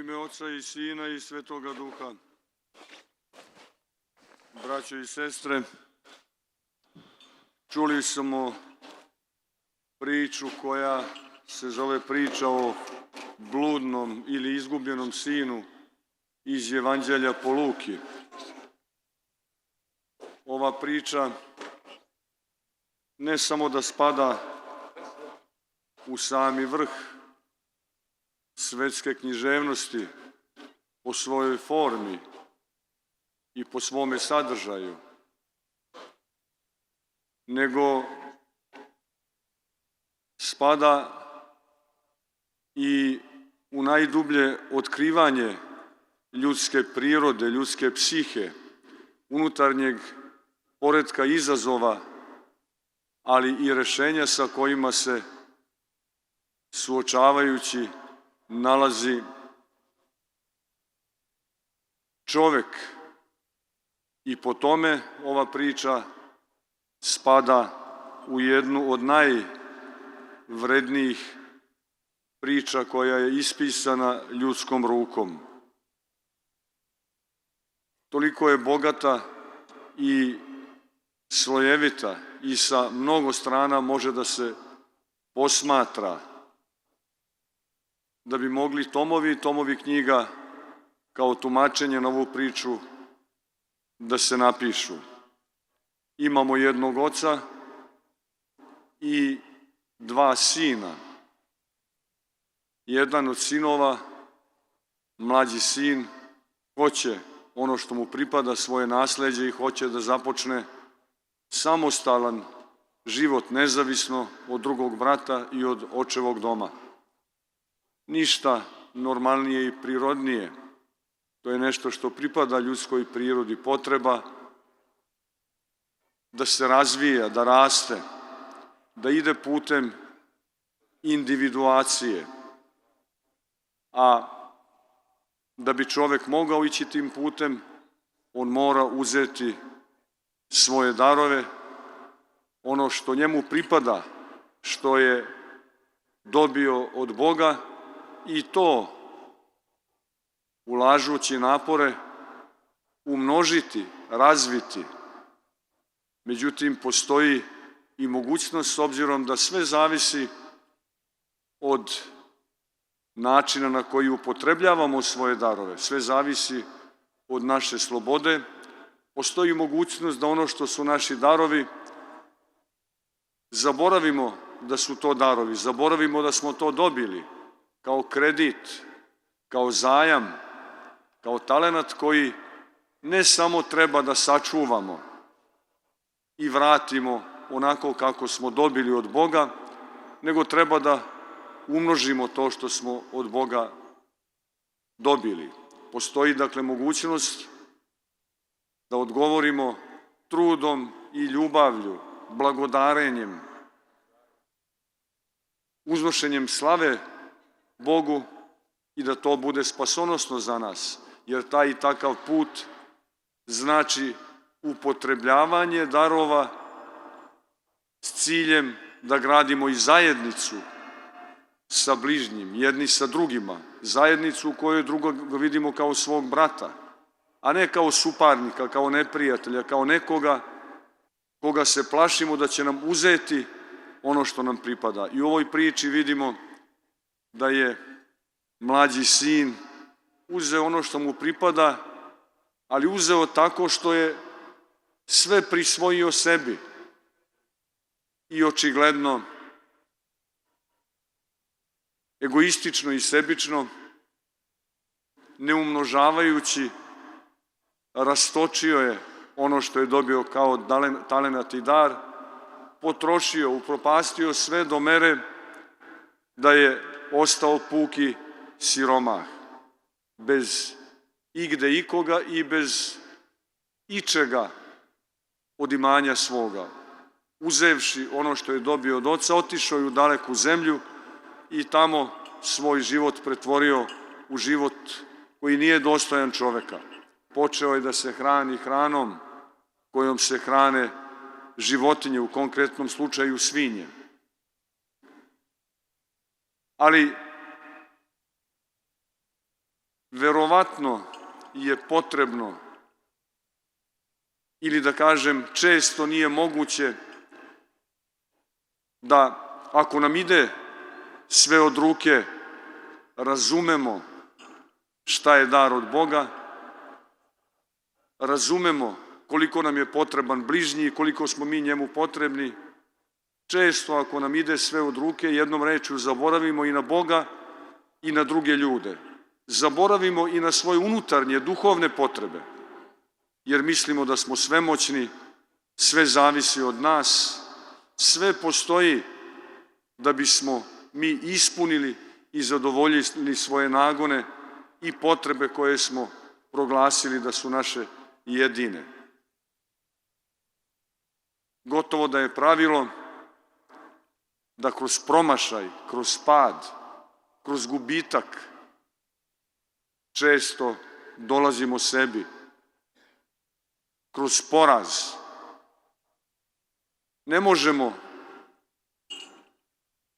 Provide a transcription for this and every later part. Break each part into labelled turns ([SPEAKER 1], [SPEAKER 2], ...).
[SPEAKER 1] ime Oca i Sina i Svetoga Duha. Braćo i sestre, čuli smo priču koja se zove priča o bludnom ili izgubljenom sinu iz Evanđelja po Luki. Ova priča ne samo da spada u sami vrh svetske književnosti po svojoj formi i po svome sadržaju, nego spada i u najdublje otkrivanje ljudske prirode, ljudske psihe, unutarnjeg poredka izazova, ali i rešenja sa kojima se suočavajući nalazi čovek i po tome ova priča spada u jednu od najvrednijih priča koja je ispisana ljudskom rukom. Toliko je bogata i slojevita i sa mnogo strana može da se posmatra da bi mogli tomovi tomovi knjiga kao tumačenje na ovu priču da se napišu. Imamo jednog oca i dva sina. Jedan od sinova, mlađi sin, hoće ono što mu pripada svoje nasledđe i hoće da započne samostalan život nezavisno od drugog brata i od očevog doma ništa normalnije i prirodnije. To je nešto što pripada ljudskoj prirodi potreba da se razvija, da raste, da ide putem individuacije. A da bi čovek mogao ići tim putem, on mora uzeti svoje darove, ono što njemu pripada, što je dobio od Boga, i to ulažući napore umnožiti, razviti. Međutim, postoji i mogućnost s obzirom da sve zavisi od načina na koji upotrebljavamo svoje darove, sve zavisi od naše slobode, postoji mogućnost da ono što su naši darovi zaboravimo da su to darovi, zaboravimo da smo to dobili, kao kredit, kao zajam, kao talenat koji ne samo treba da sačuvamo i vratimo onako kako smo dobili od Boga, nego treba da umnožimo to što smo od Boga dobili. Postoji dakle mogućnost da odgovorimo trudom i ljubavlju, blagodarenjem, uznošenjem slave Bogu i da to bude spasonosno za nas, jer taj i takav put znači upotrebljavanje darova s ciljem da gradimo i zajednicu sa bližnjim, jedni sa drugima, zajednicu u kojoj drugog vidimo kao svog brata, a ne kao suparnika, kao neprijatelja, kao nekoga koga se plašimo da će nam uzeti ono što nam pripada. I u ovoj priči vidimo da je mlađi sin uzeo ono što mu pripada, ali uzeo tako što je sve prisvojio sebi. I očigledno egoistično i sebično, ne umnožavajući, rastočio je ono što je dobio kao talenat i dar, potrošio, upropastio sve do mere da je ostao puki siromah, bez igde ikoga i bez ičega od imanja svoga. Uzevši ono što je dobio od oca, otišao je u daleku zemlju i tamo svoj život pretvorio u život koji nije dostojan čoveka. Počeo je da se hrani hranom kojom se hrane životinje, u konkretnom slučaju svinje. Ali verovatno je potrebno ili da kažem često nije moguće da ako nam ide sve od ruke razumemo šta je dar od Boga, razumemo koliko nam je potreban bližnji i koliko smo mi njemu potrebni, često ako nam ide sve od ruke, jednom rečju zaboravimo i na Boga i na druge ljude. Zaboravimo i na svoje unutarnje, duhovne potrebe, jer mislimo da smo svemoćni, sve zavisi od nas, sve postoji da bismo mi ispunili i zadovoljili svoje nagone i potrebe koje smo proglasili da su naše jedine. Gotovo da je pravilo da kroz promašaj, kroz pad, kroz gubitak često dolazimo sebi, kroz poraz. Ne možemo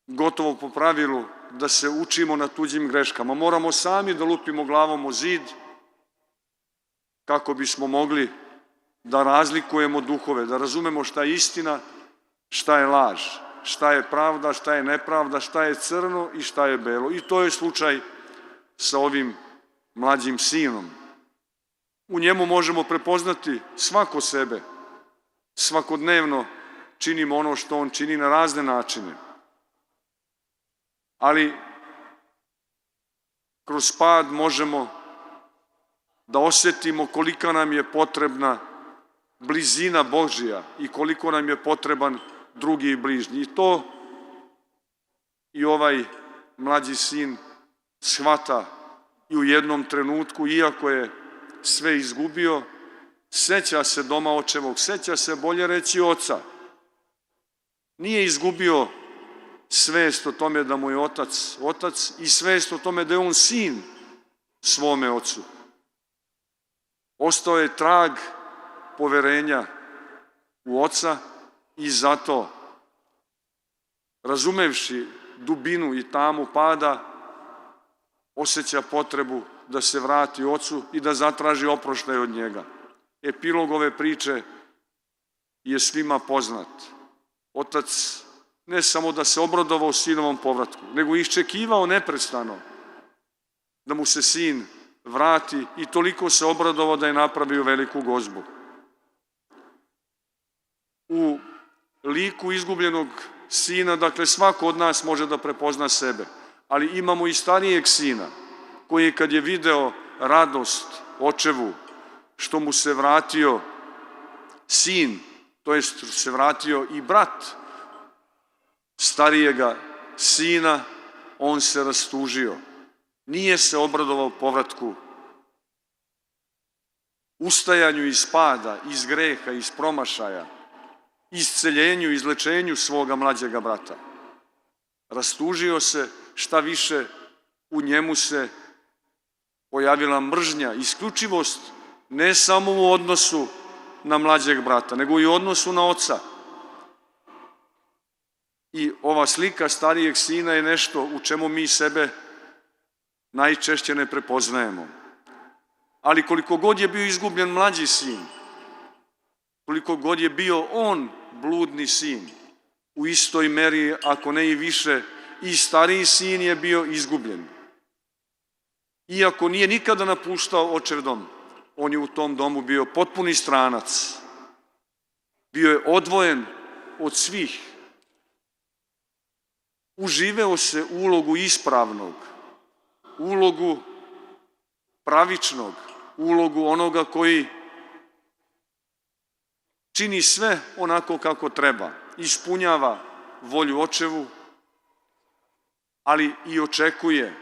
[SPEAKER 1] gotovo po pravilu da se učimo na tuđim greškama. Moramo sami da lupimo glavom o zid kako bismo mogli da razlikujemo duhove, da razumemo šta je istina, šta je laž, šta je pravda, šta je nepravda, šta je crno i šta je belo. I to je slučaj sa ovim mlađim sinom. U njemu možemo prepoznati svako sebe. Svakodnevno činimo ono što on čini na razne načine ali kroz pad možemo da osetimo kolika nam je potrebna blizina Božija i koliko nam je potreban drugi i bližnji. I to i ovaj mlađi sin shvata i u jednom trenutku, iako je sve izgubio, seća se doma očevog, seća se bolje reći oca. Nije izgubio svest o tome da mu je otac otac i svest o tome da je on sin svome ocu. Ostao je trag poverenja u oca i zato, razumevši dubinu i tamu pada, osjeća potrebu da se vrati ocu i da zatraži oproštaj od njega. Epilog ove priče je svima poznat. Otac ne samo da se obradovao sinovom povratku, nego iščekivao neprestano da mu se sin vrati i toliko se obradovao da je napravio veliku gozbu. U liku izgubljenog sina, dakle svako od nas može da prepozna sebe, ali imamo i starijeg sina koji kad je video radost očevu što mu se vratio sin, to jest se vratio i brat starijega sina, on se rastužio. Nije se obradovao povratku ustajanju iz pada, iz greha, iz promašaja, isceljenju, izlečenju svoga mlađega brata. Rastužio se, šta više, u njemu se pojavila mržnja, isključivost, ne samo u odnosu na mlađeg brata, nego i u odnosu na oca. I ova slika starijeg sina je nešto u čemu mi sebe najčešće ne prepoznajemo. Ali koliko god je bio izgubljen mlađi sin, koliko god je bio on bludni sin, u istoj meri, ako ne i više, i stariji sin je bio izgubljen. Iako nije nikada napuštao očev dom, on je u tom domu bio potpuni stranac. Bio je odvojen od svih uživeo se ulogu ispravnog, ulogu pravičnog, ulogu onoga koji čini sve onako kako treba, ispunjava volju očevu, ali i očekuje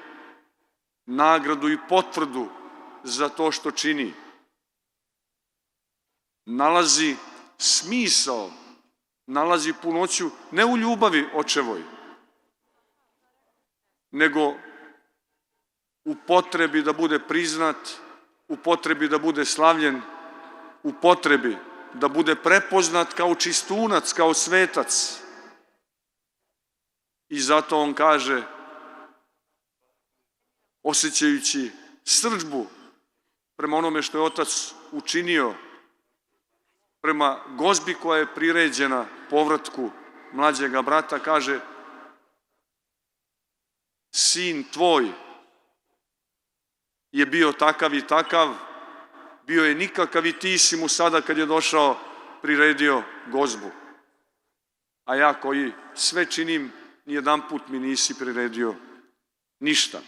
[SPEAKER 1] nagradu i potvrdu za to što čini. Nalazi smisao, nalazi punoću ne u ljubavi očevoj, nego u potrebi da bude priznat, u potrebi da bude slavljen, u potrebi da bude prepoznat kao čistunac, kao svetac. I zato on kaže, osjećajući srđbu prema onome što je otac učinio, prema gozbi koja je priređena povratku mlađega brata, kaže sin tvoj je bio takav i takav, bio je nikakav i ti si mu sada kad je došao priredio gozbu. A ja koji sve činim, nijedan put mi nisi priredio ništa.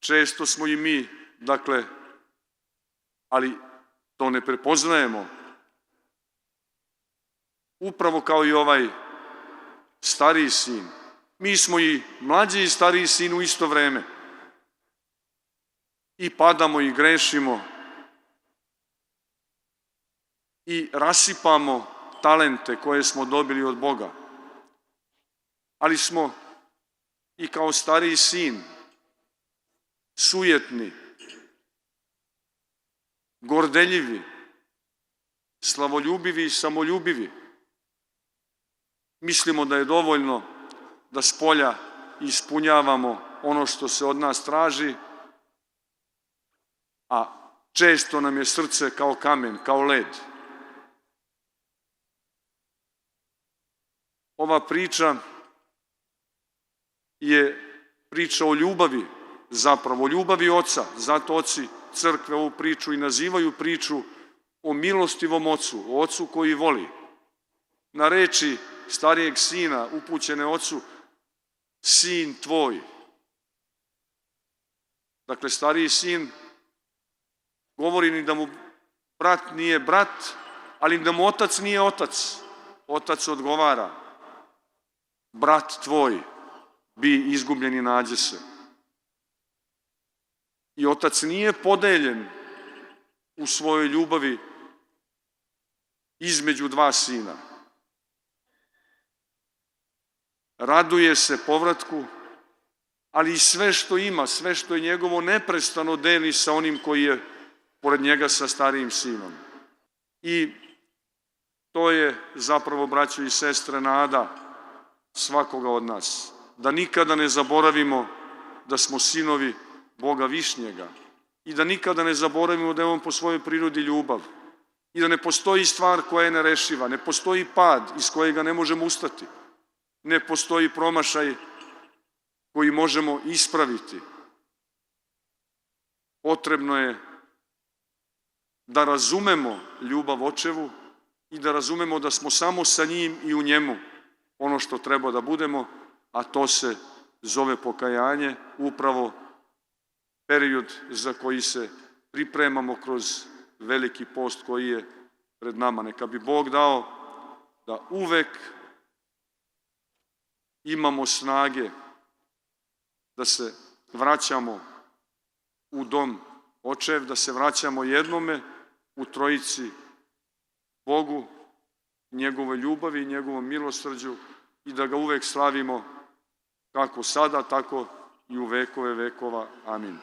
[SPEAKER 1] Često smo i mi, dakle, ali to ne prepoznajemo. Upravo kao i ovaj stariji sin. Mi smo i mlađi i stariji sin u isto vreme. I padamo i grešimo. I rasipamo talente koje smo dobili od Boga. Ali smo i kao stariji sin sujetni, gordeljivi, slavoljubivi i samoljubivi. Mislimo da je dovoljno da s polja ispunjavamo ono što se od nas traži, a često nam je srce kao kamen, kao led. Ova priča je priča o ljubavi, zapravo o ljubavi oca, zato oci crkve ovu priču i nazivaju priču o milostivom ocu, o ocu koji voli. Na reči starijeg sina upućene ocu, sin tvoj. Dakle, stariji sin govori ni da mu brat nije brat, ali da mu otac nije otac. Otac odgovara, brat tvoj bi izgubljen i nađe se. I otac nije podeljen u svojoj ljubavi između dva sina. Raduje se povratku, ali i sve što ima, sve što je njegovo neprestano deli sa onim koji je pored njega sa starijim sinom. I to je zapravo, braćo i sestre, nada svakoga od nas. Da nikada ne zaboravimo da smo sinovi Boga Višnjega i da nikada ne zaboravimo da je On po svojoj prirodi ljubav i da ne postoji stvar koja je nerešiva, ne postoji pad iz kojega ne možemo ustati, ne postoji promašaj koji možemo ispraviti. Potrebno je da razumemo ljubav očevu i da razumemo da smo samo sa njim i u njemu ono što treba da budemo, a to se zove pokajanje upravo period za koji se pripremamo kroz veliki post koji je pred nama. Neka bi Bog dao da uvek imamo snage da se vraćamo u dom očev, da se vraćamo jednome u trojici Bogu, njegove ljubavi i njegovom milosrđu i da ga uvek slavimo kako sada, tako i u vekove vekova. Amin.